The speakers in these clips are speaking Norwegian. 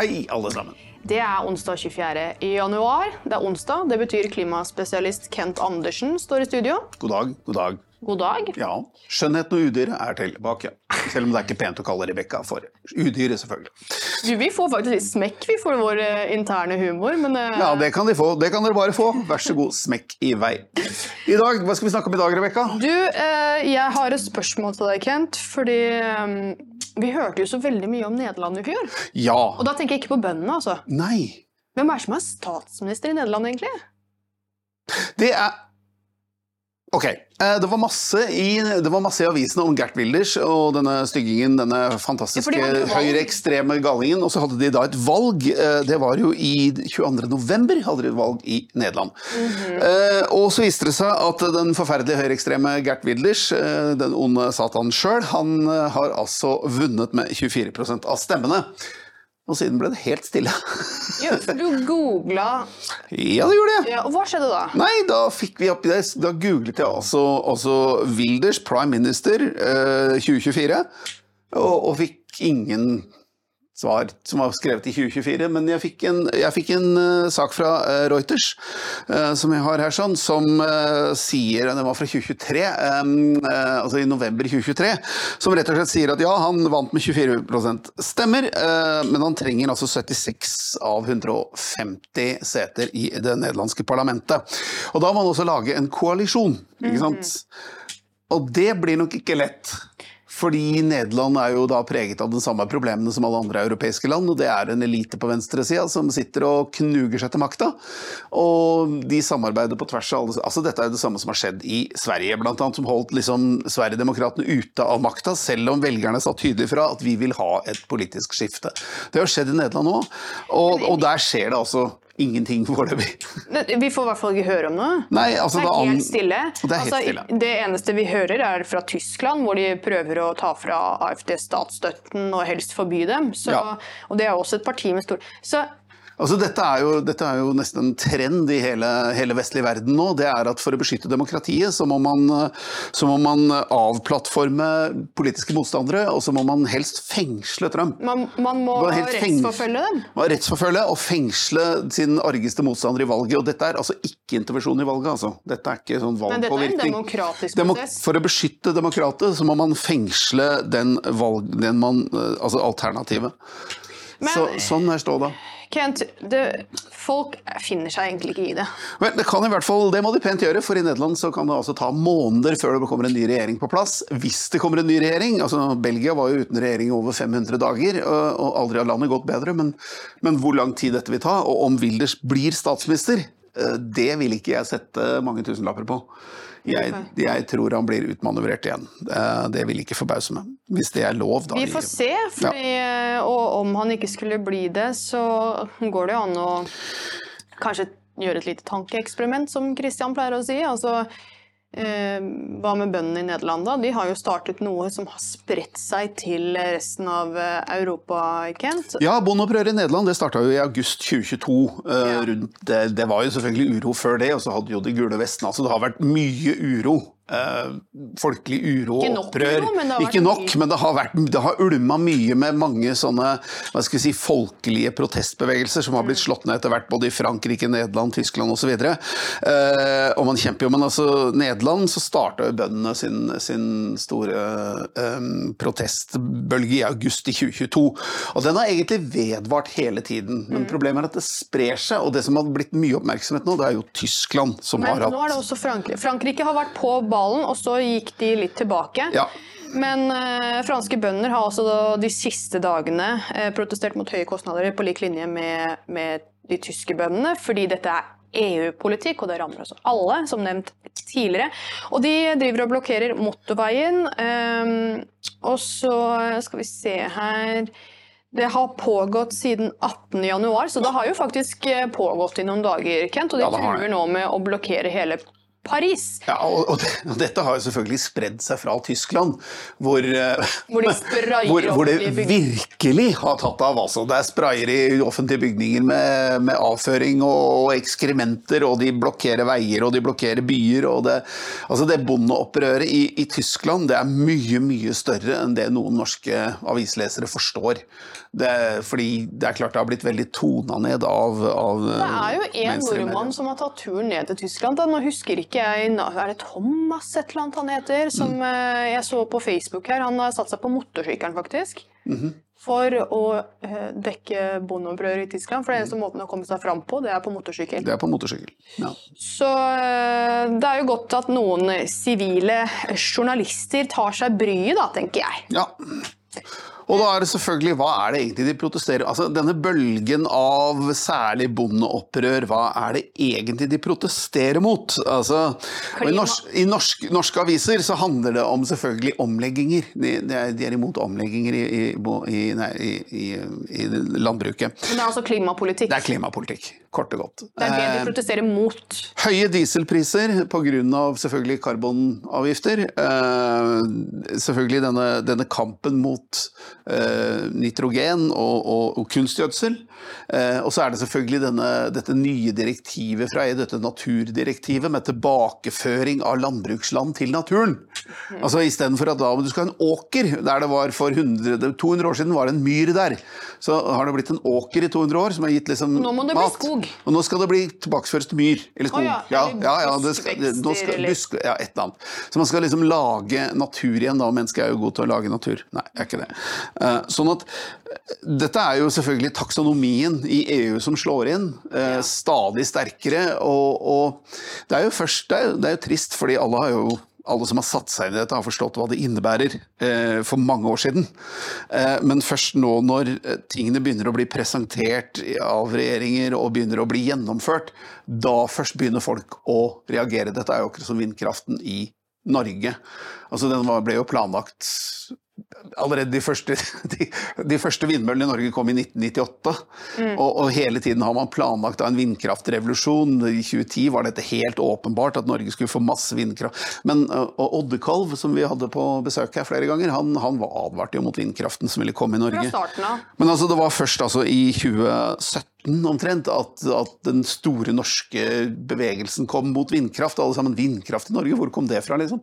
Hei, alle sammen. Det er onsdag 24. januar. Det er onsdag. Det betyr klimaspesialist Kent Andersen står i studio. God dag, god dag. God dag. Ja, skjønnheten og udyret er tilbake. Selv om det er ikke pent å kalle Rebekka for udyret, selvfølgelig. Du, vi får faktisk litt smekk vi får vår eh, interne humor, men eh, Ja, det kan de få. Det kan dere bare få. Vær så god, smekk i vei. I dag, Hva skal vi snakke om i dag, Rebekka? Du, eh, jeg har et spørsmål til deg, Kent. Fordi vi hørte jo så veldig mye om Nederland i fjor. Ja. Og da tenker jeg ikke på bøndene, altså. Nei. Hvem er det som er statsminister i Nederland, egentlig? Det er Ok. eh, Det var masse i, det var masse i avisene om Gert Wilders og denne styggingen, denne fantastiske ja, høyreekstreme galningen. Og så hadde de da et valg. eh, Det var jo i 22. november hadde de et valg i Nederland. Eh, Og så viste det seg at den forferdelige høyreekstreme Gert Wilders, den onde Satan sjøl, han har altså vunnet med 24% av stemmene. Og siden ble det helt stille. Jo, for du googla ja, det gjorde jeg. ja, Og hva skjedde da? Nei, da fikk vi opp det. Da googlet jeg altså, altså Wilders prime minister eh, 2024, og, og fikk ingen svar som var skrevet i 2024. Men jeg fikk en, jeg fikk en uh, sak fra uh, Reuters, uh, som jeg har her, sånn, som sier Den var fra 2023, um, altså i november 2023, som rett og slett sier at ja, han vant med 24 stemmer, men han trenger altså 76 av 150 seter i det nederlandske parlamentet. Og da må han også lage en koalisjon, ikke sant? Og det blir nok ikke lett. Fordi Nederland er jo da preget av de samme problemene som alle andre europeiske land. og Det er en elite på venstresida som sitter og knuger seg til makta. Og de samarbeider på tvers av alle altså Dette er det samme som har skjedd i Sverige, blant annet, som holdt liksom Sverigedemokraterna ute av makta, selv om velgerne sa tydelig fra at vi vil ha et politisk skifte. Det har skjedd i Nederland nå, og, og der skjer det altså ingenting foreløpig. Vi får i hvert fall ikke høre om noe. Nei, altså Det er helt stille. Det er helt altså, det eneste vi hører, er fra Tyskland, hvor de prøver å ta fra AFD statsstøtten og helst forby dem. Så, Ja. Og det er også et parti med stor Så Altså, dette, er jo, dette er jo nesten en trend i hele, hele vestlig verden nå. Det er at for å beskytte demokratiet, så må man, så må man avplattforme politiske motstandere, og så må man helst fengsle Trump. man, man må Hva rettsforfølge dem. Man må Rettsforfølge og fengsle sin argeste motstander i valget. Og dette er altså ikke intervensjon i valget, altså. Dette er ikke sånn Men dette er en demokratisk Demo prosess. for å beskytte demokratet, så må man fengsle den, valg, den man Altså alternativet. Men- så, sånn er ståa. Kent, det, folk finner seg egentlig ikke i det. Men det kan i hvert fall, det må de pent gjøre, for i Nederland så kan det altså ta måneder før det kommer en ny regjering på plass. Hvis det kommer en ny regjering. altså Belgia var jo uten regjering i over 500 dager, og aldri har landet gått bedre. Men, men hvor lang tid dette vil ta, og om Wilders blir statsminister, eh, det vil ikke jeg sette mange tusenlapper på. Jeg, jeg tror han blir utmanøvrert igjen. Eh, Det vil ikke forbause meg. Hvis det er lov, da. Vi får se, fordi, og om han ikke skulle bli det, så går det jo an å kanskje gjøre et lite tankeeksperiment, som Christian pleier å si. Altså, eh, hva med bøndene i Nederland, da? De har jo startet noe som har spredt seg til resten av eh, Europa, Kent. Ja, Bondeopprøret i Nederland det starta jo i august 2022. eh, Ja. rundt det, det var jo selvfølgelig uro før det, og så hadde jo de gule vestene. Altså det har vært mye uro. Eh, folkelig uro og opprør. uro, men Ikke nok, mye. men det har, vært, det har ulma mye med mange sånne hva skal vi si, folkelige protestbevegelser som har blitt slått ned etter hvert, både i Frankrike, Nederland, Tyskland osv. Uh, og man kjemper jo, men altså Nederland så starta bøndene sin, sin store um, protestbølge i august i 2022. Og den har egentlig vedvart hele tiden. Mm. Men problemet er at det sprer seg, og det som har blitt mye oppmerksomhet nå, det er jo Tyskland som Men har hatt nå er det også Frankrike. Frankrike har vært på ballen, og så gikk de litt tilbake. Ja. Men eh, franske bønder har altså da de siste dagene eh, protestert mot høye kostnader på lik linje med, med de tyske bøndene, fordi dette er EU-politikk, og det rammer også alle, som nevnt tidligere. Og de driver og blokkerer motorveien. ehm, og så skal vi se her Det har pågått siden 18. januar, så det har jo faktisk eh, pågått i noen dager, Kent. Og de Ja, truer nå med å blokkere hele Paris. Ja, og, og, det, og dette har jo selvfølgelig spredd seg fra Tyskland, hvor, eh, Hvor de hvor, hvor det virkelig har tatt av. Altså. Det er sprayer i offentlige bygninger med, med avføring og ekskrementer, og de blokkerer veier og de blokkerer byer. Og det, altså det bondeopprøret i, i Tyskland det er mye, mye større enn det noen norske avislesere forstår. Det, fordi det er klart det har blitt veldig tona ned av, av Det er jo en mainstream nordmann som har tatt turen ned til Tyskland. Da. Nå husker ikke jeg Er det Thomas et eller annet han heter? Som Mm. eh, jeg så på Facebook her. Han har satt seg på motorsykkelen, faktisk. Mhm. For å eh, dekke bondeopprøret i Tyskland. For det eneste måten å komme seg fram på, det er på motorsykkel. Det er på motorsykkel. Ja. Så eh, det er jo godt at noen sivile journalister tar seg bryet, da, tenker jeg. Ja. Og da er det selvfølgelig, hva er det egentlig de protesterer Altså, Denne bølgen av særlig bondeopprør, hva er det egentlig de protesterer mot? Altså, I, norsk, i norsk, norske aviser så handler det om selvfølgelig omlegginger. De, de, er, imot omlegginger i, i, i, nei, i, i, i landbruket. Men det er altså klimapolitikk. Det er klimapolitikk, kort og godt. Det er det de Eh, protesterer mot. Høye dieselpriser pga. selvfølgelig karbonavgifter. Eh, selvfølgelig denne, denne kampen mot eh, nitrogen og, og, og kunstgjødsel. Eh, og så er det selvfølgelig denne, dette nye direktivet fra EU, dette naturdirektivet med tilbakeføring av landbruksland til naturen. Altså Istedenfor at da du skal ha en åker der det var for 100, 200 år siden var det en myr der, så har det blitt en åker i 200 år som har gitt liksom Nå må det bli mat. skog. Og nå skal det bli tilbakeføres til myr eller skog. Oh, ja, ja, ja, det skal, nå skal, busk, ja, et eller annet. Så man skal liksom lage natur igjen, da. Mennesket er jo god til å lage natur. Nei, jeg er ikke det. Eh, sånn at eh, dette er jo selvfølgelig taksonomien i EU som slår inn, eh, stadig sterkere. Og, og det er jo først det er, jo- det er jo trist, fordi alle har jo alle som har satt seg inn i dette, har forstått hva det innebærer eh, for mange år siden. Eh, men først nå når eh, tingene begynner å bli presentert av regjeringer og begynner å bli gjennomført, da først begynner folk å reagere. Dette er jo akkurat som vindkraften i Norge. Altså Den var, ble jo planlagt Allerede de første, de, de første vindmøllene i Norge kom i 1998. Og, og hele tiden har man planlagt en vindkraftrevolusjon. I 2010 var dette helt åpenbart at Norge skulle få masse vindkraft. Men Oddekalv, som vi hadde på besøk her flere ganger, han, han var advart jo mot vindkraften som ville komme i Norge. Fra starten av. Men altså, det var først altså, i 2017 omtrent at, at den store norske bevegelsen kom mot vindkraft. Alle sammen vindkraft i Norge, hvor kom det fra, liksom?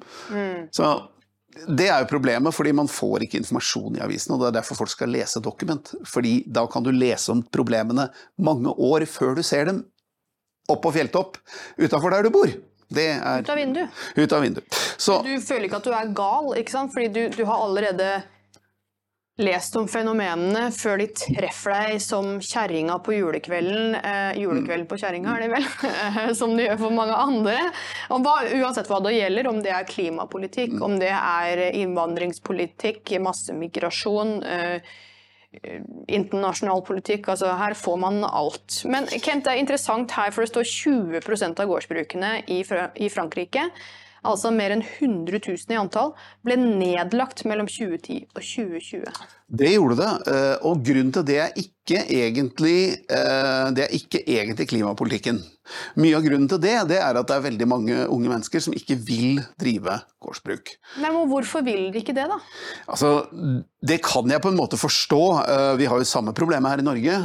Så det er jo problemet, fordi man får ikke informasjon i avisen, og det er derfor folk skal lese dokument. Fordi da kan du lese om problemene mange år før du ser dem opp på fjelltopp utafor der du bor. Det er Ut av vinduet. ut av vinduet. Så Du føler ikke at du er gal, ikke sant? fordi du, du har allerede lest om fenomenene før de treffer deg som kjerringa på julekvelden. Eh, julekvelden på kjerringa, er det vel? som de gjør for mange andre. Hva, uansett hva det gjelder, om det er klimapolitikk, om det er innvandringspolitikk, massemigrasjon, eh, internasjonal politikk. altså Her får man alt. Men Kent, det er interessant her, for det står 20% av gårdsbrukene i Frankrike, altså mer enn 100 000 i antall, ble nedlagt mellom 2010 og 2020. Det gjorde det, eh, og grunnen til det er ikke egentlig, eh, det er ikke egentlig klimapolitikken. Mye av grunnen til det, det er at det er veldig mange unge mennesker som ikke vil drive gårdsbruk. Nei, men Hvorfor vil de ikke det, da? Altså, det kan jeg på en måte forstå. Eh, Vi har jo samme problemet her i Norge,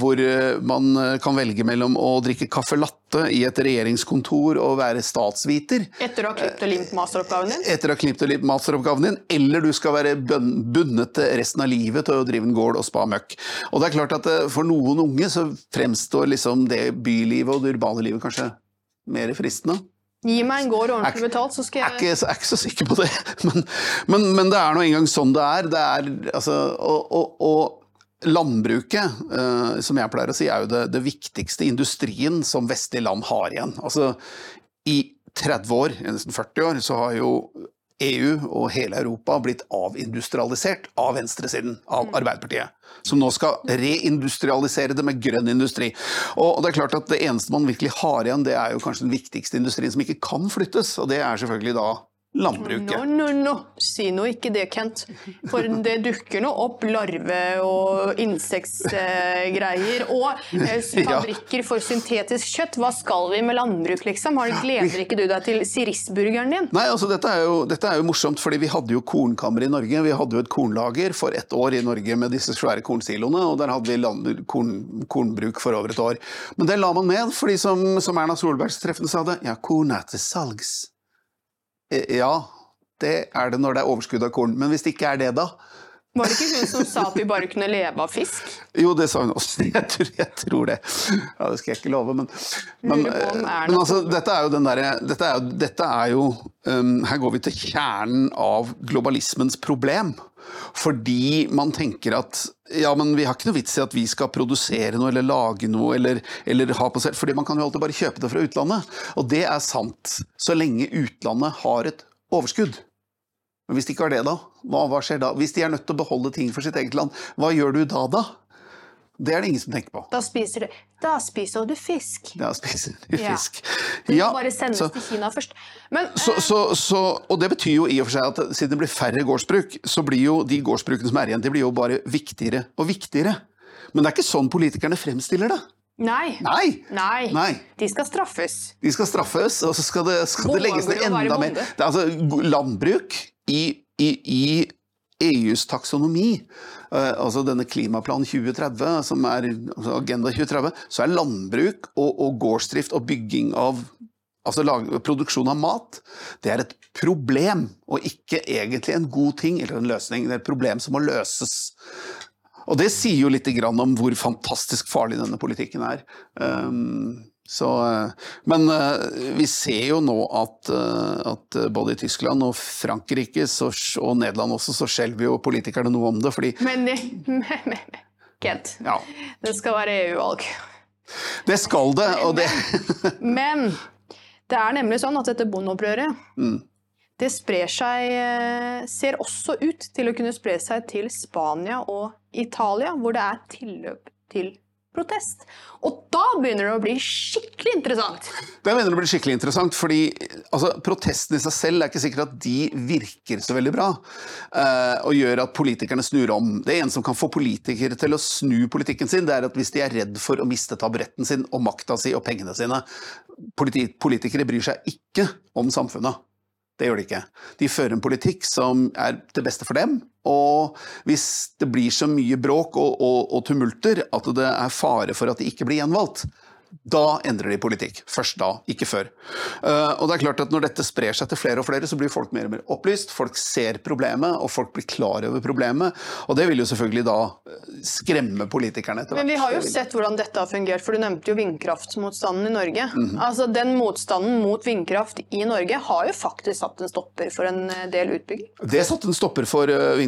hvor man kan velge mellom å drikke caffè latte i et regjeringskontor og være statsviter, Etter å ha klippet og limt masteroppgaven din? etter å ha klippet litt masteroppgaven din, eller du skal være bundet til resten av livet til å drive en gård og spa møkk. Og det er klart at eh, For noen unge så fremstår liksom det bylivet og det urbane livet kanskje mer fristende. Gi meg en gård ordentlig betalt, så skal Jeg er jeg er ikke så sikker på det, men, men, men det er nå engang sånn det er. Det er altså, og, og, og landbruket, uh, som jeg pleier å si, er jo det, det viktigste industrien som vestlige land har igjen. Altså, I 30 år, nesten 40 år, så har jo EU og hele Europa blitt avindustrialisert av venstresiden, av Arbeiderpartiet. Som nå skal reindustrialisere det med grønn industri. Og det er klart at det eneste man virkelig har igjen, det er jo kanskje den viktigste industrien som ikke kan flyttes, og det er selvfølgelig da landbruket. No, no, no. Si nå ikke det, Kent. For det dukker nå opp larve- og insektgreier. og eh, fabrikker for syntetisk kjøtt. Hva skal vi med landbruk, liksom? Har, gleder ikke du deg til sirisburgeren din? Nei, altså dette er, jo, dette er jo morsomt, fordi vi hadde jo kornkammer i Norge. Vi hadde jo et kornlager for ett år i Norge med disse svære kornsiloene, og der hadde vi korn, kornbruk for over et år. Men det la man med, fordi som, som Erna Solberg treffende sa det, ja, korn er til salgs. Eh, Ja, det er det når det er overskudd av korn, men hvis det ikke er det, da? Var det ikke hun som sa at vi bare kunne leve av fisk? Jo, det sa hun også. Jeg tror, jeg tror det. Ja, det skal jeg ikke love, men, men, Erna men altså, dette er jo den derre Dette dette er jo um, Her går vi til kjernen av globalismens problem. Fordi man tenker at ja, men vi har ikke noe vits i at vi skal produsere noe eller lage noe eller, eller ha på selv, fordi man kan jo alltid bare kjøpe det fra utlandet. Og det er sant så lenge utlandet har et overskudd. Men hvis de ikke har det, da? Hva, hva skjer da? Hvis de er nødt til å beholde ting for sitt eget land, hva gjør du da, da? Det er det ingen som tenker på. Da spiser du, da spiser du fisk. Da spiser du Ja. fisk. Det må Ja, bare sendes så, til Kina først. Men så, så, så, og det betyr jo i og for seg at siden det blir færre gårdsbruk, så blir jo de gårdsbrukene som er igjen, de blir jo bare viktigere og viktigere. Men det er ikke sånn politikerne fremstiller det. nei. Nei! Nei. Nei. De skal straffes. De skal straffes, og så skal det, skal det legges ned enda mer. Er altså landbruk i, i, i EUs taksonomi, eh, altså denne Klimaplan 2030, som er altså Agenda 2030, så er landbruk og, og gårdsdrift og bygging av Altså lag, produksjon av mat, det er et problem, og ikke egentlig en god ting eller en løsning. Det er et problem som må løses. Og det sier jo litt om hvor fantastisk farlig denne politikken er. Um, så, eh, men eh, vi ser jo nå at, eh, at både i Tyskland og Frankrike så, og Nederland også, så skjelver jo politikerne noe om det. Fordi Men, men, men Kent, ja, det skal være EU-valg. det skal det, og det Men det er nemlig sånn at dette bondeopprøret Mm. det sprer seg Ser også ut til å kunne spre seg til Spania og Italia, hvor det er tilløp til protest. Og da begynner det å bli skikkelig interessant. Det å bli skikkelig interessant, fordi altså, protesten i seg selv er ikke sikkert at de virker så veldig bra. eh, og gjør at politikerne snur om. Det eneste som kan få politikere til å snu politikken sin, det er at hvis de er redd for å miste taburetten sin og makta si og pengene sine. Politikere bryr seg ikke om samfunnet. Det gjør de ikke. De fører en politikk som er til beste for dem. Og hvis det blir så mye bråk og, og, og tumulter at det er fare for at de ikke blir gjenvalgt, da endrer de politikk. Først da, ikke før. Eh, og det er klart at Når dette sprer seg til flere og flere, så blir folk mer og mer opplyst. Folk ser problemet, og folk blir klar over problemet. Og det vil jo selvfølgelig da eh, skremme politikerne etter hvert. Men vi har jo sett hvordan dette har fungert, for du nevnte jo vindkraftmotstanden i Norge. Mhm. Altså Den motstanden mot vindkraft i Norge har jo faktisk satt en stopper for en eh, del utbygging. Det satte en stopper for eh,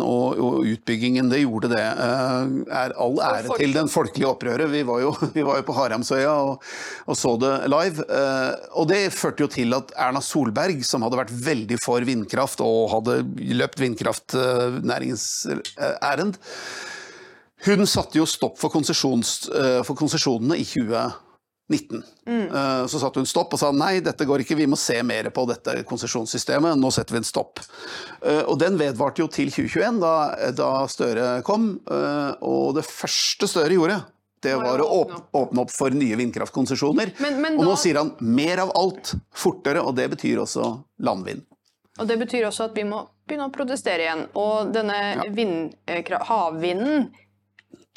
og, og utbyggingen. Det gjorde det. Er all ære til den folkelige opprøret. Vi var jo, vi var jo på Haramsøya og, og så det live. Eh, og det førte jo til at Erna Solberg, som hadde vært veldig for vindkraft og hadde løpt vindkraftnæringens eh, ærend, hun satte jo stopp for, eh, for konsesjonene i 2019. Mm. Så satte hun stopp og sa nei, dette går ikke, vi må se mer på dette konsesjonssystemet, nå setter vi en stopp. Eh, Og den vedvarte jo til 2021, da, da Støre kom. eh, Og det første Støre gjorde, det Var å åpne åp- åpne opp for nye vindkraftkonsesjoner. Og nå sier han mer av alt, fortere, og det betyr også landvind. Og det betyr også at vi må begynne å protestere igjen. Og denne havvinden,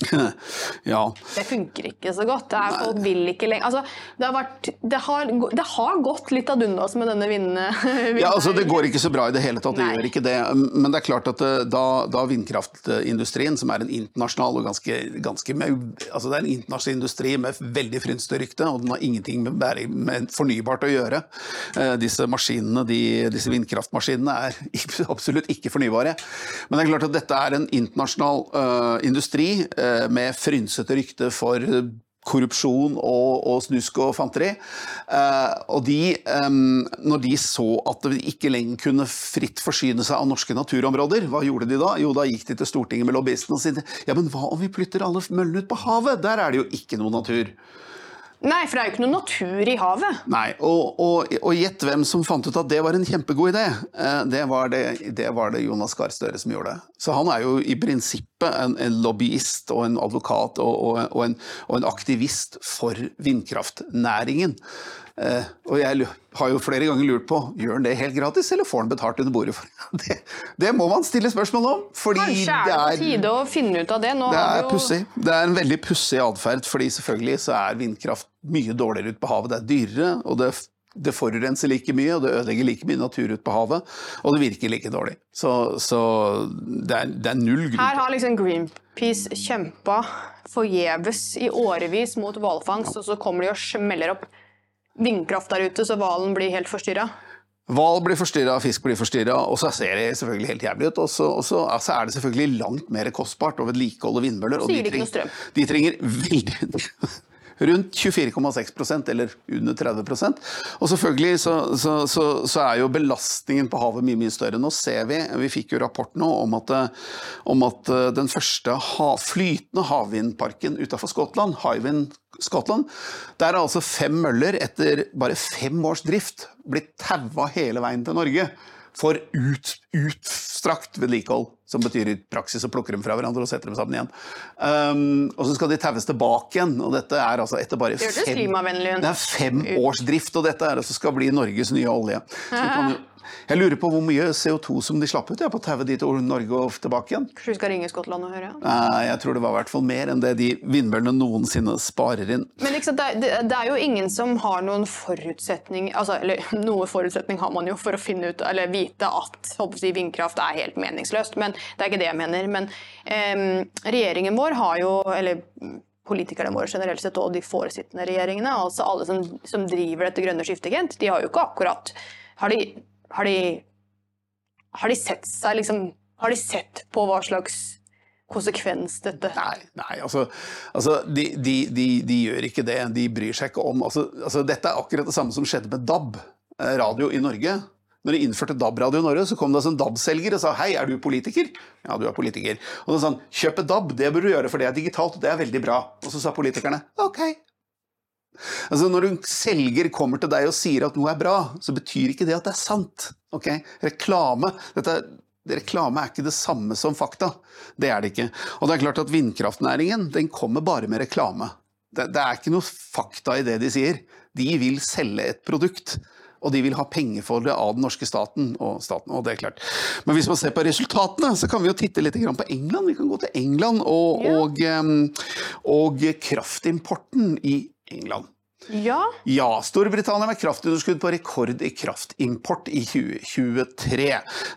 Ja. det funker ikke så godt. Det er, folk vil ikke lenger altså, det, har vært, det, har, det har gått litt ad undas med denne vindene. Ja, altså Det går ikke så bra i det hele tatt, det Nei. gjør ikke det. Men det er klart at eh, da, da vindkraftindustrien, som er en internasjonal og ganske, ganske med, altså Det er en internasjonal industri med veldig frynsete rykte, og den har ingenting med, med fornybart å gjøre. Eh, disse maskinene, de, disse vindkraftmaskinene er absolutt ikke fornybare. Men det er klart at dette er en internasjonal uh, industri eh, med frynsete rykte for korrupsjon og, og snusk og fanteri. Eh, og de, eh, når de så at de ikke lenger kunne fritt forsyne seg av norske naturområder, hva gjorde de da? Jo, da gikk de til Stortinget med lobbyisten og sa ja, men hva om vi flytter alle møllene ut på havet? Der er det jo ikke noe natur. Nei, for det er jo ikke noe natur i havet. Nei, og, og, og gjett hvem som fant ut at det var en kjempegod idé. Eh, det var det, det, var det Jonas Gahr Støre som gjorde. Så han er jo i prinsippet en, en lobbyist og en advokat og, og, en, og en aktivist for vindkraftnæringen. Uh, og jeg har jo flere ganger lurt på gjør han det helt gratis, eller får han betalt under bordet for det? Det må man stille spørsmål om. Fordi Kanskje er det, på tide å finne ut av det. Nå det er, jo... det er en veldig pussig atferd, fordi selvfølgelig så er vindkraft mye dårligere ute på havet. Det er dyrere, og det, det, forurenser like mye, og det ødelegger like mye natur ute på havet. Og det virker like dårlig. Så, så det, er, det, er, null grunn Her har liksom Greenpeace kjempa forgjeves i årevis mot hvalfangst, og så kommer de og smeller opp vindkraft der ute, så hvalen blir helt forstyrra? Hval blir forstyrra, fisk blir forstyrra, og så ser det selvfølgelig helt jævlig ut. Og så, og så altså er det selvfølgelig langt mer kostbart å vedlikeholde vindmøller. Og de, treng, de trenger veldig rundt 24,6% eller under 30 Og selvfølgelig så, så, så, så, er jo belastningen på havet mye mye større. Nå ser vi, vi fikk jo rapport nå om at, om at den første ha, flytende havvindparken utenfor Skottland, Hywind Skottland, der er altså fem møller etter bare fem års drift blitt taua hele veien til Norge for ut, utstrakt vedlikehold. Som betyr i praksis å plukke dem fra hverandre og sette dem sammen igjen. Um, og så skal de taues tilbake igjen, og dette er altså etter bare fem, det er fem års drift. Og dette er altså skal bli Norges nye olje. Så kan, jeg lurer på hvor mye CO2 som de slapp ut ja, på tauet dit til Norge og tilbake igjen. Kanskje vi skal ringe Skottland og høre? Nei, jeg tror det var i hvert fall mer enn det de vindmøllene noensinne sparer inn. Men liksom, det, det, er jo ingen som har noen forutsetning altså, Eller noe forutsetning har man jo for å finne ut, eller vite at si, vindkraft er helt meningsløst, men det er ikke det jeg mener. Men eh, regjeringen vår har jo, eller politikerne våre generelt sett og de foresittende regjeringene, altså alle som, som driver dette grønne skiftet, de har jo ikke akkurat har de har de, har de sett seg liksom Har de sett på hva slags konsekvens dette Nei, nei altså, altså de, de, de, de, gjør ikke det. De bryr seg ikke om altså, altså, Dette er akkurat det samme som skjedde med DAB, eh, radio i Norge. Når de innførte DAB-radio i Norge, så kom det altså en DAB-selger og sa hei, er du politiker? Ja, du er politiker. Og så sa han kjøp DAB, det bør du gjøre, for det er digitalt, og det er veldig bra. Og så sa politikerne ok, Altså Når en selger kommer til deg og sier at noe er bra, så betyr ikke det at det er sant. Okay? Reklame, dette, reklame er ikke det samme som fakta. Det er det ikke. Og det er klart at vindkraftnæringen den kommer bare med reklame. Det, det er ikke noe fakta i det de sier. De vil selge et produkt. Og de vil ha penger for det av den norske staten. Og, staten, og det er klart. Men hvis man ser på resultatene, så kan vi jo titte litt på England. Vi kan gå til England og, og, og kraftimporten i England. Ja. ja. Storbritannia med kraftunderskudd på rekord i kraftimport i 2023.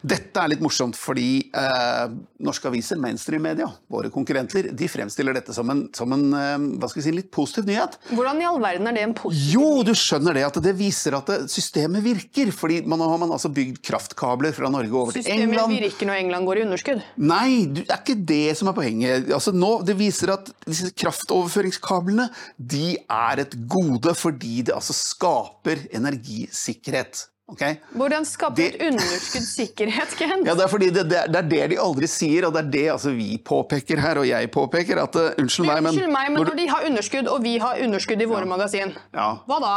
Dette er litt morsomt fordi eh, norske aviser, mainstream-media, våre konkurrenter, de fremstiller dette som en, som en eh, hva skal vi si, litt positiv nyhet. Hvordan i all verden er det en positiv Jo, du skjønner det. At det viser at systemet virker. fordi man har man altså bygd kraftkabler fra Norge over systemet til England. Systemet virker når England går i underskudd? Nei, det er ikke det som er poenget. Altså nå, Det viser at disse kraftoverføringskablene de er et gode gode fordi det altså skaper energisikkerhet. Okay? Hvordan skaper det, et underskudd sikkerhet, Ken? Ja, det er fordi det, det, er det de aldri sier, og det er det altså, vi påpeker her, og jeg påpeker. at uh, Unnskyld meg, men Unnskyld meg, men når, når de har underskudd, og vi har underskudd i våre ja. magasin, ja. hva da?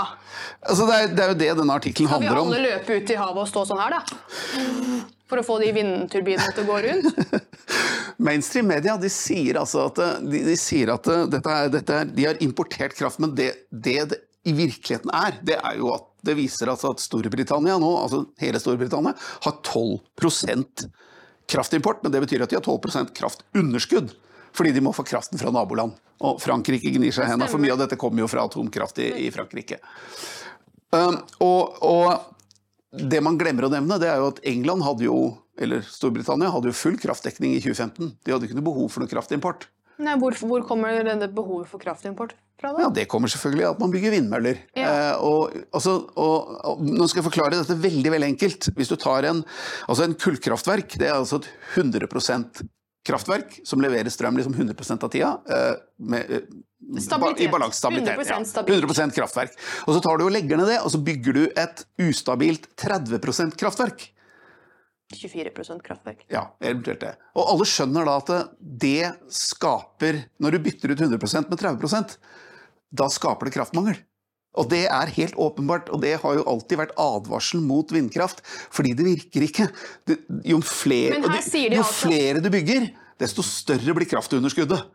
Altså, det, er, det er jo det denne artikkelen handler om. Skal vi alle løpe ut i havet og stå sånn her, da? For å få de vindturbinene til å gå rundt? Mainstream media de sier altså at, de, de sier at dette er, dette er, de har importert kraft, men det, det, det i virkeligheten er, det er jo at det viser altså at Storbritannia nå, altså hele Storbritannia, har 12% kraftimport. Men det betyr at de har 12% kraftunderskudd. Fordi de må få kraften fra naboland. Og Frankrike gnir seg i hendene, for mye av dette kommer jo fra atomkraft i, i Frankrike. Um, og, og det man glemmer å nevne, det er jo at England hadde jo, eller Storbritannia hadde jo full kraftdekning i 2015. De hadde ikke noe behov for noe kraftimport. Nei, hvor, hvor, kommer denne behovet for kraftimport fra? da? Ja, Det kommer selvfølgelig av at man bygger vindmøller. Ja. Eh, og, altså, og, og, nå skal jeg forklare dette veldig veldig enkelt. Hvis du tar en, altså en kullkraftverk, det er altså et 100% kraftverk som leverer strøm liksom 100 av tida. Eh, med, eh, Stabilitet. I balans, stabilitet. 100, ja. 100 kraftverk. Og så tar du og legger ned det, og så bygger du et ustabilt 30% kraftverk. 24% kraftverk. Ja, eventuelt det. Og alle skjønner da at det skaper Når du bytter ut 100% med 30% da skaper det kraftmangel. Og det er helt åpenbart, og det har jo alltid vært advarsel mot vindkraft, fordi det virker ikke. Jo, flere, de jo altså- flere du bygger, desto større blir kraftunderskuddet.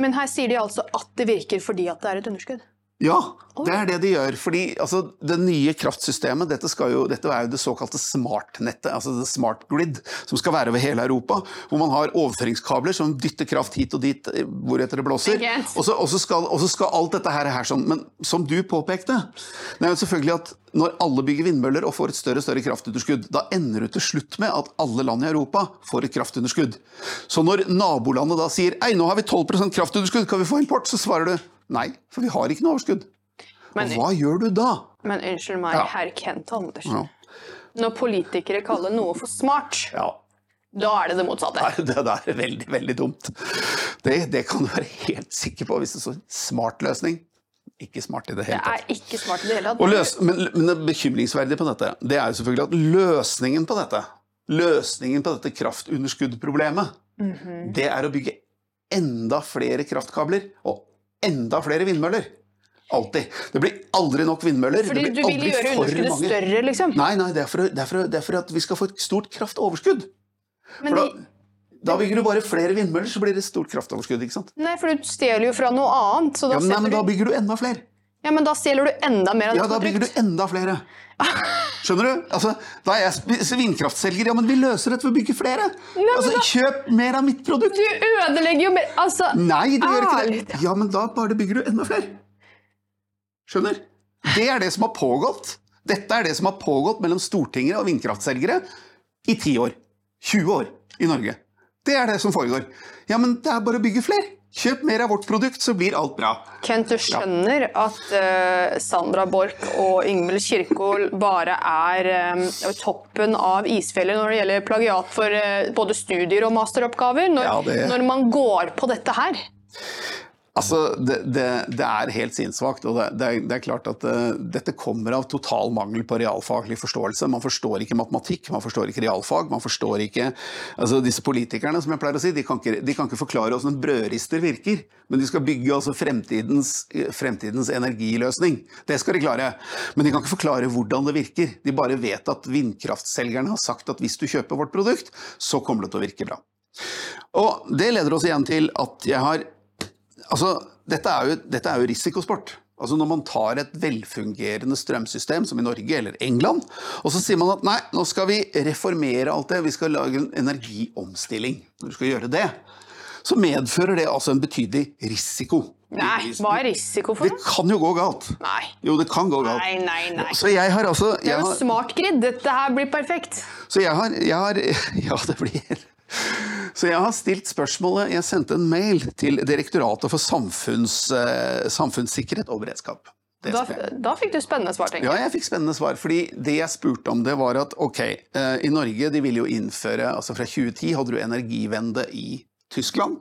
Men her sier de altså at det virker fordi at det er et underskudd. Ja, det er det de gjør. Fordi altså, det nye kraftsystemet, dette, skal jo, dette er jo det såkalte smartnettet, altså det smart grid, som skal være over hele Europa. Hvor man har overføringskabler som dytter kraft hit og dit eh, hvoretter det blåser. Og så, skal, skal alt dette her, her sånn. Men som du påpekte, det er jo selvfølgelig at når alle bygger vindmøller og får et større og større kraftunderskudd, da ender det til slutt med at alle land i Europa får et kraftunderskudd. Så når nabolandet da sier ei, nå har vi 12% kraftunderskudd, kan vi få import? Så svarer du nei, for vi har ikke noe overskudd. Men, Og hva gjør du da? men unnskyld meg, Ja. herr Kent Andersen. Ja. Når politikere kaller noe for smart, Ja, da er det det motsatte. Nei, det der er veldig, veldig dumt. Det, det kan du være helt sikker på hvis det står smart løsning. Ikke smart i det hele tatt. Det er ikke smart i det hele tatt. Og løs, men, men det bekymringsverdige på dette, det er jo selvfølgelig at løsningen på dette, løsningen på dette kraftunderskuddproblemet, Mhm. det er å bygge enda flere kraftkabler og enda flere vindmøller. Alltid. Det blir aldri nok vindmøller. Fordi det du vil gjøre underskuddet større, liksom. Nei, nei, det er, for, det, er for, det er for at vi skal få et stort kraftoverskudd. Men For da, da bygger du bare flere vindmøller, så blir det et stort kraftoverskudd. ikke sant? nei, for du stjeler jo fra noe annet. Så da, Ja, men, nei, men da bygger du enda flere. ja, men da stjeler du enda mer av Ja, det da som er bygger du enda flere. Skjønner du? Altså, da er jeg vindkraftselger, ja, men vi løser dette ved å bygge flere. Altså, Kjøp mer av mitt produkt. Du ødelegger jo mer Altså, Nei, du gjør ikke det. Ja, men da bare bygger du enda flere. Skjønner? Det er det som har pågått. Dette er det som har pågått mellom Stortinget og vindkraftselgere i 10 år. 20 år i Norge. Det er det som foregår. Ja, men det er bare å bygge flere. Kjøp mer av vårt produkt, så blir alt bra. Kent, du skjønner at uh, Sandra Borch og Yngvild Kirkol bare er um, toppen av isfjellet når det gjelder plagiat for uh, både studier og masteroppgaver, når, Ja, det- når man går på dette her. Altså, det, det, det er helt sinnssvakt. Og det, er, det er klart at eh, dette kommer av total mangel på realfaglig forståelse. Man forstår ikke matematikk, man forstår ikke realfag. man forstår ikke, altså Disse politikerne som jeg pleier å si, de kan ikke, de kan ikke forklare hvordan en brødrister virker. Men de skal bygge altså fremtidens, fremtidens energiløsning. Det skal de klare. Men de kan ikke forklare hvordan det virker. De bare vet at vindkraftselgerne har sagt at hvis du kjøper vårt produkt, så kommer det til å virke bra. Og Det leder oss igjen til at jeg har Altså, dette er jo, dette er jo risikosport. Altså Når man tar et velfungerende strømsystem, som i Norge eller England, og så sier man at nei, nå skal vi reformere alt det, vi skal lage en energiomstilling. Når du skal gjøre det, så medfører det altså en betydelig risiko. Nei, hva er risiko for Det det? kan jo gå galt. Nei. Jo, det kan gå galt. Nei, nei, nei. Så jeg har altså Det er jo har, smart grid. Dette her blir perfekt. Så jeg har, jeg har Ja, det blir Så jeg har stilt spørsmålet Jeg sendte en mail til Direktoratet for samfunns, eh, samfunnssikkerhet og beredskap. Da, da fikk du spennende svar, tenker jeg. Ja, jeg. fikk spennende svar. fordi det jeg spurte om, det var at ok, eh, i Norge de ville jo innføre altså Fra 2010 hadde du Energivende i Tyskland,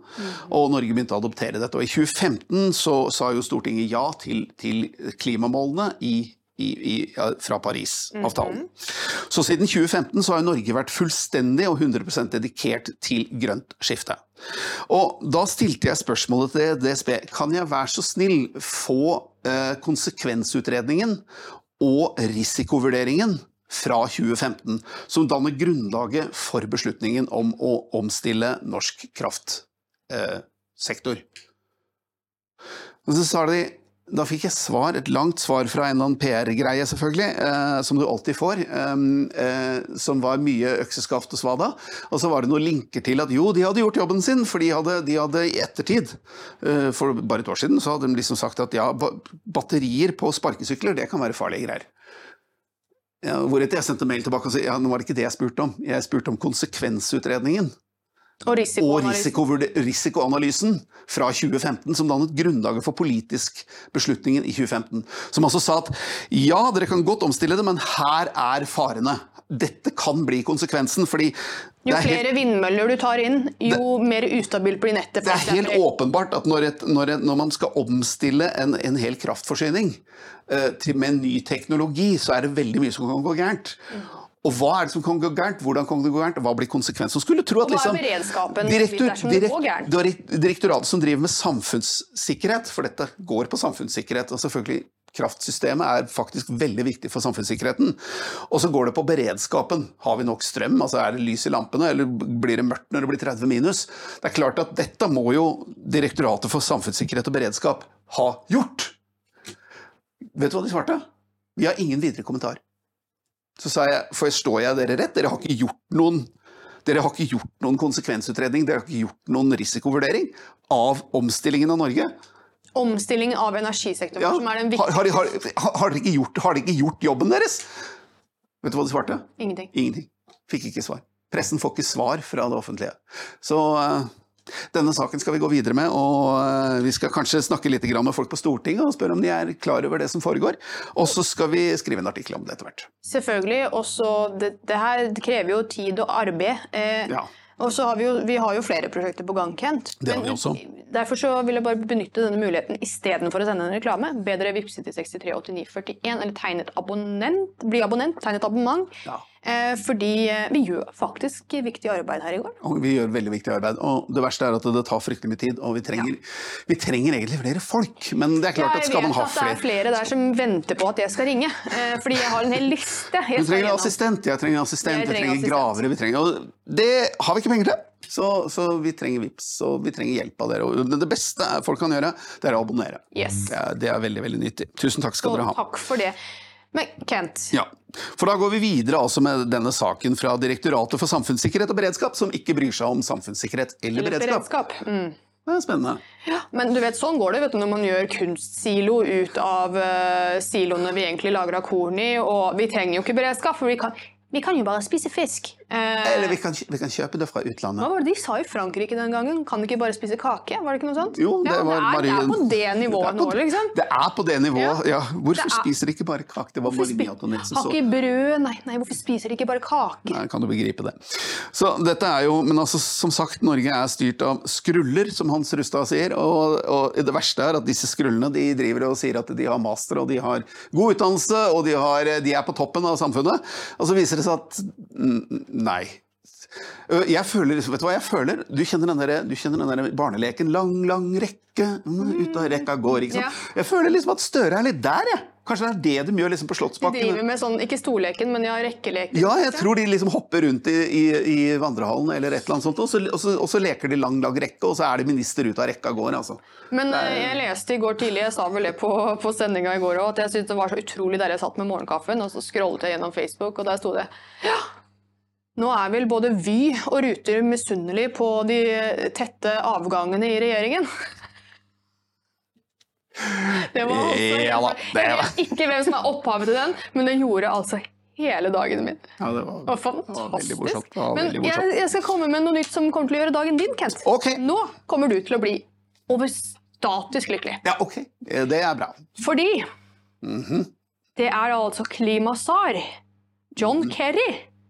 og Norge begynte å adoptere dette. Og i 2015 så sa jo Stortinget ja til, til klimamålene i, i, i, fra Paris-avtalen. Så siden 2015 så har Norge vært fullstendig og 100% dedikert til grønt skifte. Og da stilte jeg spørsmålet til DSB kan jeg være så snill få eh, konsekvensutredningen og risikovurderingen fra 2015, som danner grunnlaget for beslutningen om å omstille norsk kraftsektor. Og så sa de da fikk jeg svar, et langt svar fra en eller annen PR-greie, selvfølgelig, eh, som du alltid får, eh, eh, som var mye økseskaft og svada. Og så var det noen linker til at jo, de hadde gjort jobben sin, for de hadde, de hadde i ettertid, eh, for bare et år siden, så hadde de liksom sagt at ja, batterier på sparkesykler, det kan være farlige greier. Ja, Hvoretter jeg sendte mail tilbake og sa ja, nå var det ikke det jeg spurte om. Jeg spurte om konsekvensutredningen Og og risikoanalyse. risikoanalysen fra 2015, som dannet grunnlaget for politisk beslutningen i 2015. Som altså sa at ja, dere kan godt omstille det, men her er farene. Dette kan bli konsekvensen, fordi Jo det er helt flere vindmøller du tar inn, jo mer ustabilt blir nettet. det er helt åpenbart at når, et, når, et, når man skal omstille en, en hel kraftforsyning uh, til, med en ny teknologi, så er det veldig mye som kan gå gærent. Og hva er det som kan gå gærent? Hvordan kan det gå gærent? Hva blir konsekvensen? Skulle tro at liksom beredskapen direktor, direkt, direktoratet som driver med samfunnssikkerhet, for dette går på samfunnssikkerhet, og selvfølgelig kraftsystemet er faktisk veldig viktig for samfunnssikkerheten. Og så går det på beredskapen. Har vi nok strøm? Altså Er det lys i lampene, eller blir det mørkt når det blir 30 minus? Det er klart at dette må jo Direktoratet for samfunnssikkerhet og beredskap ha gjort. Vet du hva de svarte? Vi har ingen videre kommentar. Så sa jeg, forstår jeg dere rett? Dere har ikke gjort noen har ikke gjort noen konsekvensutredning, dere har ikke gjort noen risikovurdering av omstillingen av Norge. Omstilling av energisektoren, Ja. som er den Har, har, viktigste har, har, dere ikke de ikke gjort jobben deres? Vet du hva de svarte? Ingenting. Ingenting. Fikk ikke svar. Pressen får ikke svar fra det offentlige. Så eh, denne saken skal vi gå videre med, og eh, vi skal kanskje snakke litt med folk på Stortinget og spørre om de er klar over det som foregår. Og så skal vi skrive en artikkel om det etter hvert. Selvfølgelig. Også det, det her krever jo tid og arbeid. Eh, Ja. Og så har vi, jo, vi har jo flere prosjekter på gang, Kent. Det har vi også. Derfor så vil jeg bare benytte denne muligheten istedenfor å sende en reklame. Bedre vippse til 638941 eller tegne et abonnent, bli abonnent, tegne et abonnement. Ja. Eh, fordi eh, vi gjør faktisk viktig arbeid her i går. Og vi gjør veldig viktig arbeid. Og det verste er at det tar fryktelig mye tid, og vi trenger, vi trenger egentlig flere folk. Men det er klart at skal man vet ha at det er flere flere der som venter på at jeg skal ringe. Eh, fordi jeg har en hel liste. Jeg Du trenger assistent, jeg trenger assistent, Jeg jeg trenger trenger gravere. Vi trenger, og det har vi ikke penger til. Så, så vi trenger VIPs, og vi trenger hjelp av dere. Og det beste folk kan gjøre, det er å abonnere. Yes. Det er, det er veldig, veldig nyttig. Tusen takk skal Og dere ha. takk for det. Men Kent, Ja, For da går vi videre altså med denne saken fra Direktoratet for samfunnssikkerhet og beredskap, som ikke bryr seg om samfunnssikkerhet eller, eller beredskap. beredskap. Mm. Det er spennende. Ja, Men du vet, sånn går det vet du, når man gjør kunstsilo ut av uh, siloene vi egentlig lager av korn i. Og vi trenger jo ikke beredskap, for vi kan, vi kan jo bare spise fisk. Eh, Eller vi kan, vi kan kjøpe det fra utlandet. hva var det de sa i Frankrike den gangen? Kan ikke bare spise kake? Var det ikke noe sånt? Jo, det ja, var det, er, det er på det nivået Det på, nå, liksom. Det er på det nivået, ja. Hvorfor er- spiser de ikke bare kake? Det var spi- Antoinette som Har så ikke brød? Nei, nei, hvorfor spiser de ikke bare kake? Nei, kan du begripe det. Så dette er jo, men altså, som sagt, Norge er styrt av skruller, som Hans Rustad sier. Og, og det verste er at disse skrullene de driver og sier at de har master, og de har god utdannelse, og de, har, de er på toppen av samfunnet. Og så viser det seg at nei. Øh, Jeg føler, vet du hva jeg føler? Du kjenner den der, du kjenner den der barneleken. Lang, lang rekke. mm, Ut av rekka går, ikke sant. Jeg føler liksom at Støre er litt der, jeg. Kanskje det er det de gjør liksom på Slottsbakken. De driver med sånn, ikke storleken, men ja, rekkeleken. Ja, jeg tror de liksom hopper rundt i, i, i vandrehallen eller et eller annet sånt, og så, og, så, og så leker de lang, lang rekke, og så er de minister ut av rekka går, altså. Men er... jeg leste i går tidlig, jeg sa vel det på, på sendinga i går òg, at jeg syntes det var så utrolig der jeg satt med morgenkaffen, og så scrollet jeg gjennom Facebook, og der sto det Ja, nå er vel både Vy og Ruter misunnelig på de tette avgangene i regjeringen. Det var altså, Ja da, det Jeg vet ikke hvem som er opphavet til den, men det gjorde altså hele dagen min. Ja, det Det var var, det var fantastisk. Det var Men jeg, jeg skal komme med noe nytt som kommer til å gjøre dagen din, Kent. Okay. Nå kommer du til å bli overstatisk lykkelig. Ja, ok. Det er bra. Fordi Mhm. det er altså klimasar John Kerry.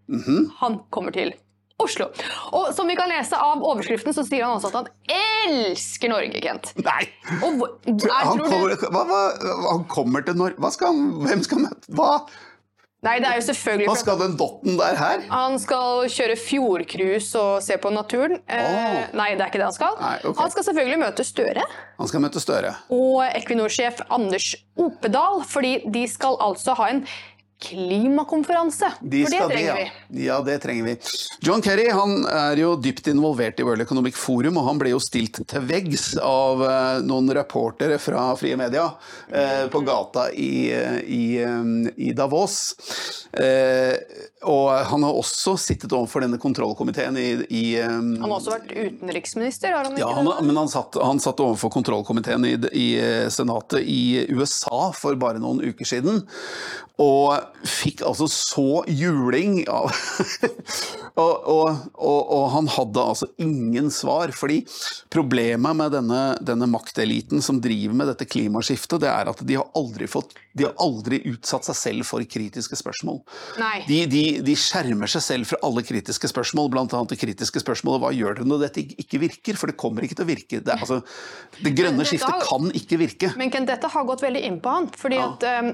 Mhm. Han kommer til Oslo. Og som vi kan lese av overskriften, så sier han også at han elsker Norge, Kent. Nei! Og jeg Han kommer, hva, hva, han kommer til Norge skal han Hvem skal møte Hva? nei, det er jo selvfølgelig Hva skal den dotten der her? Han skal kjøre fjordcruise og se på naturen. Eh, Nei, det er ikke det han skal. Nei, okay. Han skal selvfølgelig møte Støre Han skal møte Støre. og Equinor-sjef Anders Opedal, fordi de skal altså ha en klimakonferanse. De For det trenger det, vi. ja. ja, det trenger vi. John Kerry han er jo dypt involvert i World Economic Forum, og han ble jo stilt til veggs av eh, noen reportere fra Frie Media eh, på gata i, eh, i, eh, i Davos. Eh, og han har også sittet overfor denne kontrollkomiteen i, i um, Han har også vært utenriksminister, har han ikke ja, han, men han satt, han satt overfor kontrollkomiteen i, i eh, senatet i USA for bare noen uker siden. Og fikk altså så juling av og, og, og, og han hadde altså ingen svar. Fordi problemet med denne, denne makteliten som driver med dette klimaskiftet, det er at de har aldri, fått, de har aldri utsatt seg selv for kritiske spørsmål. De, de, de skjermer seg selv fra alle kritiske spørsmål, bl.a. det kritiske spørsmålet hva gjør dere når dette ikke- virker? For det kommer ikke til å virke. Det, altså, det grønne dette skiftet kan ikke virke. Men Ken, dette har gått veldig inn på han. fordi Ja. at Um,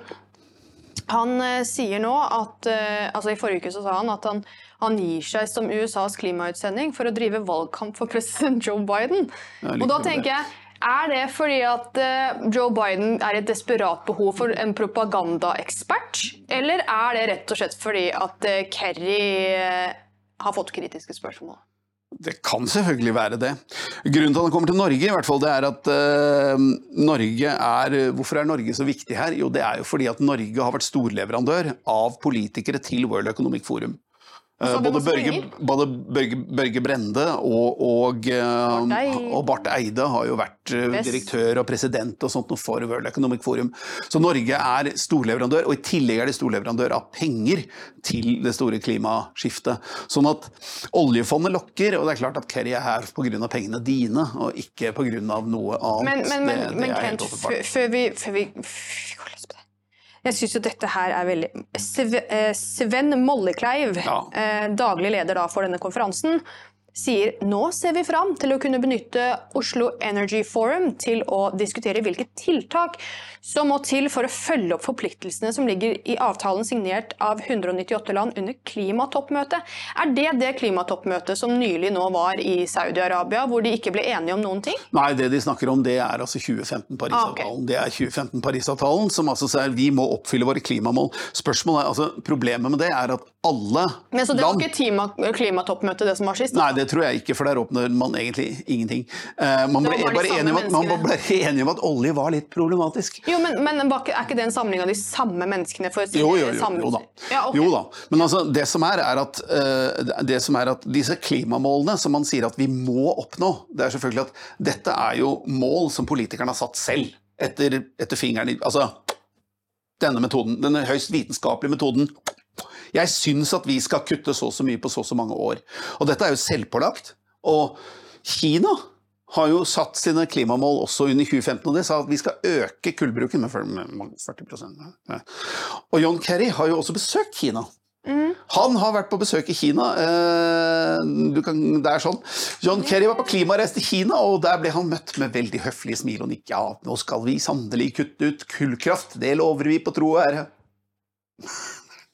Han eh, sier nå at eh, altså I forrige uke så sa han at han, han gir seg som USAs klimautsending for å drive valgkamp for president Joe Biden. Og da tenker jeg er det fordi at eh, Joe Biden er i et desperat behov for en propagandaekspert, eller er det rett og slett fordi at eh, Kerry eh, har fått kritiske spørsmål? Det kan selvfølgelig være det. Grunnen til at han kommer til Norge, i hvert fall, det er at uh, Norge er Hvorfor er Norge så viktig her? Jo, det er jo fordi at Norge har vært storleverandør av politikere til World Economic Forum. Både Børge, både Børge, Børge Brende og, og, eh, og Barth Eide har jo vært eh, direktør og president og sånt for World Economic Forum. Så Norge er storleverandør, og i tillegg er de storleverandør av penger til det store klimaskiftet. Sånn at oljefondet lokker, og det er klart at Kerry er her pga. pengene dine, og ikke pga. noe annet. Men, men, men, Det- det men Kent, før vi, før vi, før vi går på det Jeg syns jo dette her er veldig eh, Sven Mollekleiv, Ja. eh, daglig leder da for denne konferansen, sier nå ser vi fram til å kunne benytte Oslo Energy Forum til å diskutere hvilke tiltak som må til for å følge opp forpliktelsene som ligger i avtalen signert av 198 land under klimatoppmøtet. Er det det klimatoppmøtet som nylig nå var i Saudi-Arabia, hvor de ikke ble enige om noen ting? Nei, det de snakker om det er altså 2015 Parisavtalen. Ah, ok. Det er 2015 Parisavtalen som altså sier vi må oppfylle våre klimamål. Spørsmålet er, altså Problemet med det er at alle land Men så det var land ikke klima, klimatoppmøtet det som var sist? Nei, det tror jeg ikke, for der oppnår man egentlig ingenting. Uh, man, Det ble bare enig om at, man ble enige om at olje var litt problematisk. Jo, men, men er ikke det en samling av de samme menneskene? For å si Jo, det jo, jo, jo da. Ja, okay. jo da. Men altså, det som er, er at, uh, det som er at disse klimamålene som man sier at vi må oppnå, det er selvfølgelig at dette er jo mål som politikerne har satt selv. Etter, etter fingeren i Altså, denne metoden, denne høyst vitenskapelige metoden. Jeg syns at vi skal kutte så og så mye på så og så mange år. Og dette er jo selvpålagt. Og Kina har jo satt sine klimamål også under 2015, og de sa at vi skal øke kullbruken med 40 Ja. Og John Kerry har jo også besøkt Kina. Mm. Han har vært på besøk i Kina. eh, Du kan, det er sånn. John Kerry var på klimareis til Kina, og der ble han møtt med veldig høflige smil og nikk. Ja, nå skal vi sannelig kutte ut kullkraft. Det lover vi på tro og ære.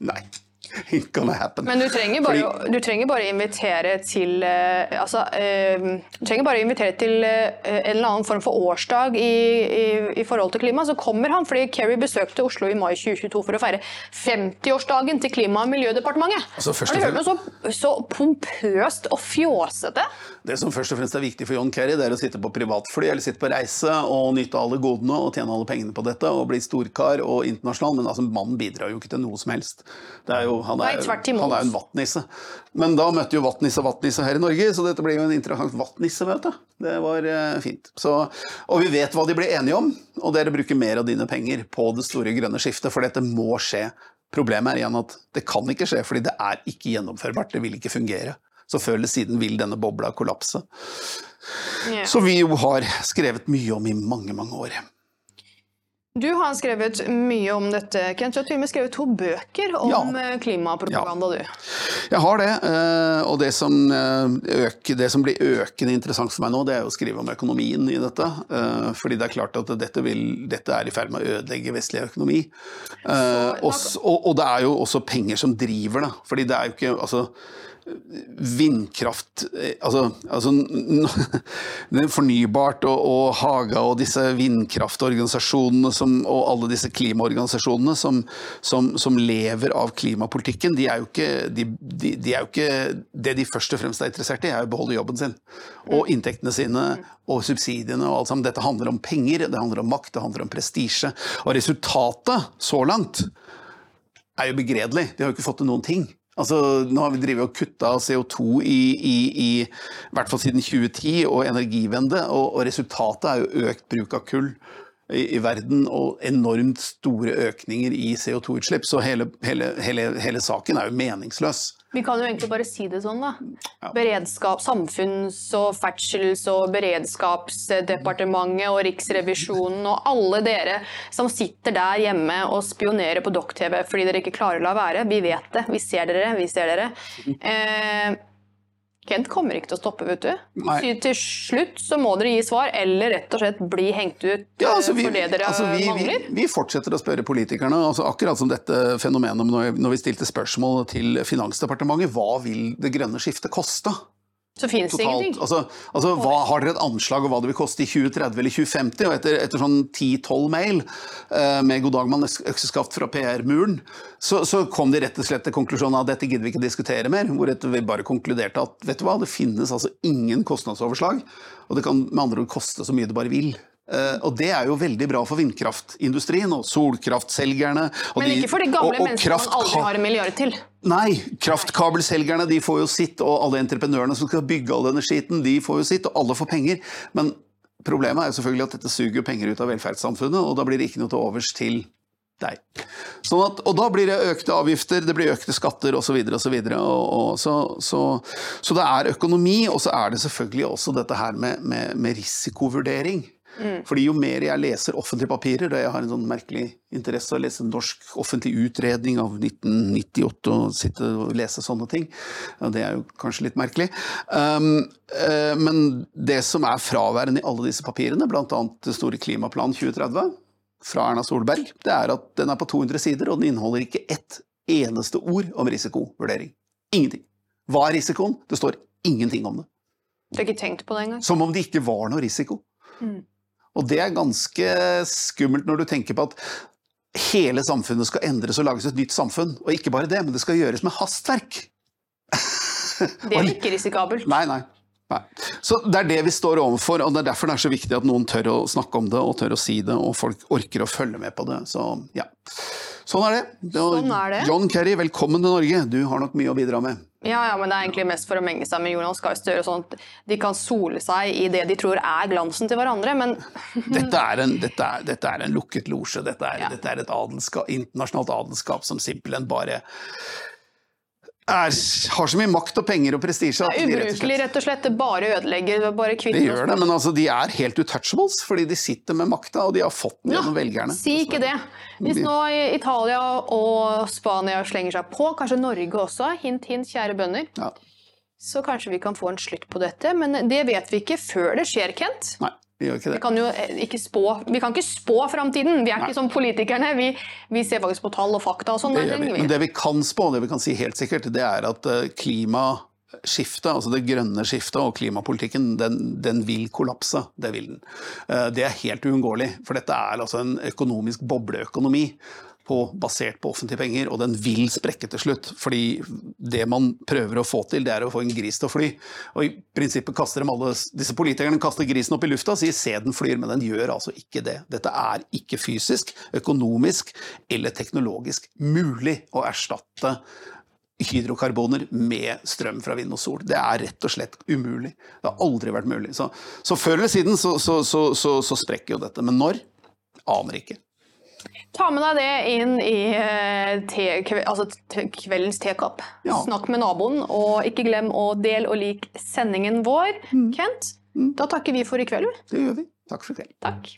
Nei. Ain't gonna happen. Men du trenger bare, du trenger bare invitere til eh, altså, eh, Du trenger bare invitere til eh, en eller annen form for årsdag i, i, i forhold til klima, så kommer han. fordi Kerry besøkte Oslo i mai 2022 for å feire 50-årsdagen til Klima- og miljødepartementet. Altså, Har du hørt noe så, så pompøst og fjåsete? Det som først og fremst er viktig for John Kerry, det er å sitte på privatfly eller sitte på reise og nyte alle godene og tjene alle pengene på dette og bli storkar og internasjonal, men altså, mannen bidrar jo ikke til noe som helst. Det er jo, han, er, Nei, han er en vattnisse. Men da møtte jo vattnisse vattnisse her i Norge, så dette ble jo en interessant vattnissemøte. Det var eh, fint. Så, og vi vet hva de ble enige om, og dere bruker mer av dine penger på det store grønne skiftet, for dette må skje. Problemet er igjen at det kan ikke skje, fordi det er ikke gjennomførbart. Det vil ikke fungere. Så før eller siden vil denne bobla kollapse. Yeah. Så vi jo har skrevet mye om i mange, mange år. Du har skrevet mye om dette, Kent. Du har til og med skrevet to bøker om Ja. klimapropaganda, klimapropaganda, du. Jeg har det, eh, og det som, eh, øker, det som blir økende interessant for meg nå, det er å skrive om økonomien i dette. eh, Fordi det er klart at dette, vil, dette er i ferd med å ødelegge vestlig økonomi. Så, og, og, og det er jo også penger som driver det. Fordi det er jo ikke altså, Vindkraft altså, altså det er Fornybart og, og Haga og disse vindkraftorganisasjonene som, og alle disse klimaorganisasjonene som, som, som lever av klimapolitikken, de er, jo ikke, de, de, de er jo ikke Det de først og fremst er interessert i, er å beholde jobben sin. Og inntektene sine og subsidiene og alt sammen. Dette handler om penger, det handler om makt, det handler om prestisje. Og resultatet så langt er jo begredelig. De har jo ikke fått til noen ting. Altså, nå har vi drevet og kutta CO2 i, i, i, i hvert fall siden 2010, og energivende, og, og resultatet er jo økt bruk av kull i, verden, og enormt store økninger i CO2-utslipp. Så hele, hele, hele, hele saken er jo meningsløs. Vi kan jo egentlig bare si det sånn, da. Beredskap, Samfunns- og ferdsels- og beredskapsdepartementet og Riksrevisjonen og alle dere som sitter der hjemme og spionerer på Dokk-TV fordi dere ikke klarer å la være. Vi vet det. Vi ser dere. Vi ser dere. Eh, Kent kommer ikke til å stoppe, vet du. Nei. Til slutt så må dere gi svar, eller rett og slett bli hengt ut Ja, altså, eh, vi, for det dere altså, vi, vi, mangler. vi fortsetter å spørre politikerne, altså, akkurat som dette fenomenet når vi stilte spørsmål til Finansdepartementet. Hva vil det grønne skiftet koste? Så finnes det ingenting. Altså, altså, hva, har dere et anslag over hva det vil koste i 2030 eller 2050? Og etter, etter sånn 10-12 mail uh, med god dag mann økseskaft fra PR-muren, så, så kom de rett og slett til konklusjonen at dette gidder vi ikke diskutere mer. Hvoretter vi bare konkluderte at vet du hva, det finnes altså ingen kostnadsoverslag. Og det kan med andre ord koste så mye det bare vil. Eh, og det er jo veldig bra for vindkraftindustrien og solkraftselgerne. Og Men ikke for de gamle og- og menneskene man aldri har en milliard til. Nei, kraftkabelselgerne de får jo sitt, og alle entreprenørene som skal bygge all denne skiten, de får jo sitt, og alle får penger. Men problemet er jo selvfølgelig at dette suger penger ut av velferdssamfunnet, og da blir det ikke noe til overs til deg. Sånn at, og da blir det økte avgifter, det blir økte skatter osv. Og, så videre, og, og så, så, så det er økonomi, og så er det selvfølgelig også dette her med, med, med risikovurdering. Fordi jo mer jeg leser offentlige papirer, og jeg har en sånn merkelig interesse av å lese norsk offentlig utredning av 1998 og sitte og lese sånne ting, og det er jo kanskje litt merkelig. Um, uh, men det som er fraværende i alle disse papirene, bl.a. det store Klimaplan 2030 fra Erna Solberg, det er at den er på 200 sider, og den inneholder ikke ett eneste ord om risikovurdering. Ingenting. Hva er risikoen? Det står ingenting om det. Du har ikke tenkt på det engang. Som om det ikke var noe risiko. Mm. Og det er ganske skummelt når du tenker på at hele samfunnet skal endres og lages et nytt samfunn. Og ikke bare det, men det skal gjøres med hastverk. Det er ikke risikabelt. Nei, nei. nei. Så det er det vi står overfor, og det er derfor det er så viktig at noen tør å snakke om det og tør å si det, og folk orker å følge med på det. Så ja. Sånn er det. Sånn er det. John Kerry, velkommen til Norge. Du har nok mye å bidra med. Ja, ja, men det er egentlig mest for å menge seg med Jonas Gahr Støre, sånn at de kan sole seg i det de tror er glansen til hverandre. Men Dette er en, dette er, dette er en lukket losje. Dette er, Ja. dette er et adelskap, internasjonalt adelskap som simpelthen bare er, har så mye makt og penger og prestisje. at de rett og slett- rett og slett. Det bare ødelegger. Det bare Det gjør det, men altså, de er helt utouchables, fordi de sitter med makta, og de har fått den gjennom velgerne. Si ikke det. Hvis nå Italia og Spania slenger seg på, kanskje Norge også, hint, hint, kjære bønder, Ja. så kanskje vi kan få en slutt på dette. Men det vet vi ikke før det skjer, Kent. Nei, vi gjør ikke Vi kan jo eh, ikke spå, vi kan ikke spå framtiden. Vi er ikke som politikerne. Vi, vi ser faktisk på tall og fakta og sånn. Det Det vi. Men det vi kan spå, det vi kan si helt sikkert, det er at eh, klimaskiftet, altså det grønne skiftet og klimapolitikken, den, den vil kollapse. Det vil den. Eh, Det er helt uunngåelig, for dette er altså en økonomisk bobleøkonomi. På, basert på offentlige penger, og den vil sprekke til slutt. Fordi det man prøver å få til, det er å få en gris til å fly. Og i prinsippet kaster de alle, disse politikerne kaster grisen opp i lufta og sier se den flyr, men den gjør altså ikke det. Dette er ikke fysisk, økonomisk eller teknologisk mulig å erstatte hydrokarboner med strøm fra vind og sol. Det er rett og slett umulig. Det har aldri vært mulig. Så, så før eller siden så, så, så, sprekker jo dette. Men når? Aner ikke. Ta med deg det inn i eh, te, kve, altså te, kveldens tekopp. Ja. Snakk med naboen, og ikke glem å dele og like sendingen vår. Mm. Kent, da takker vi for i kveld. Det gjør vi. Takk for i kveld. Takk.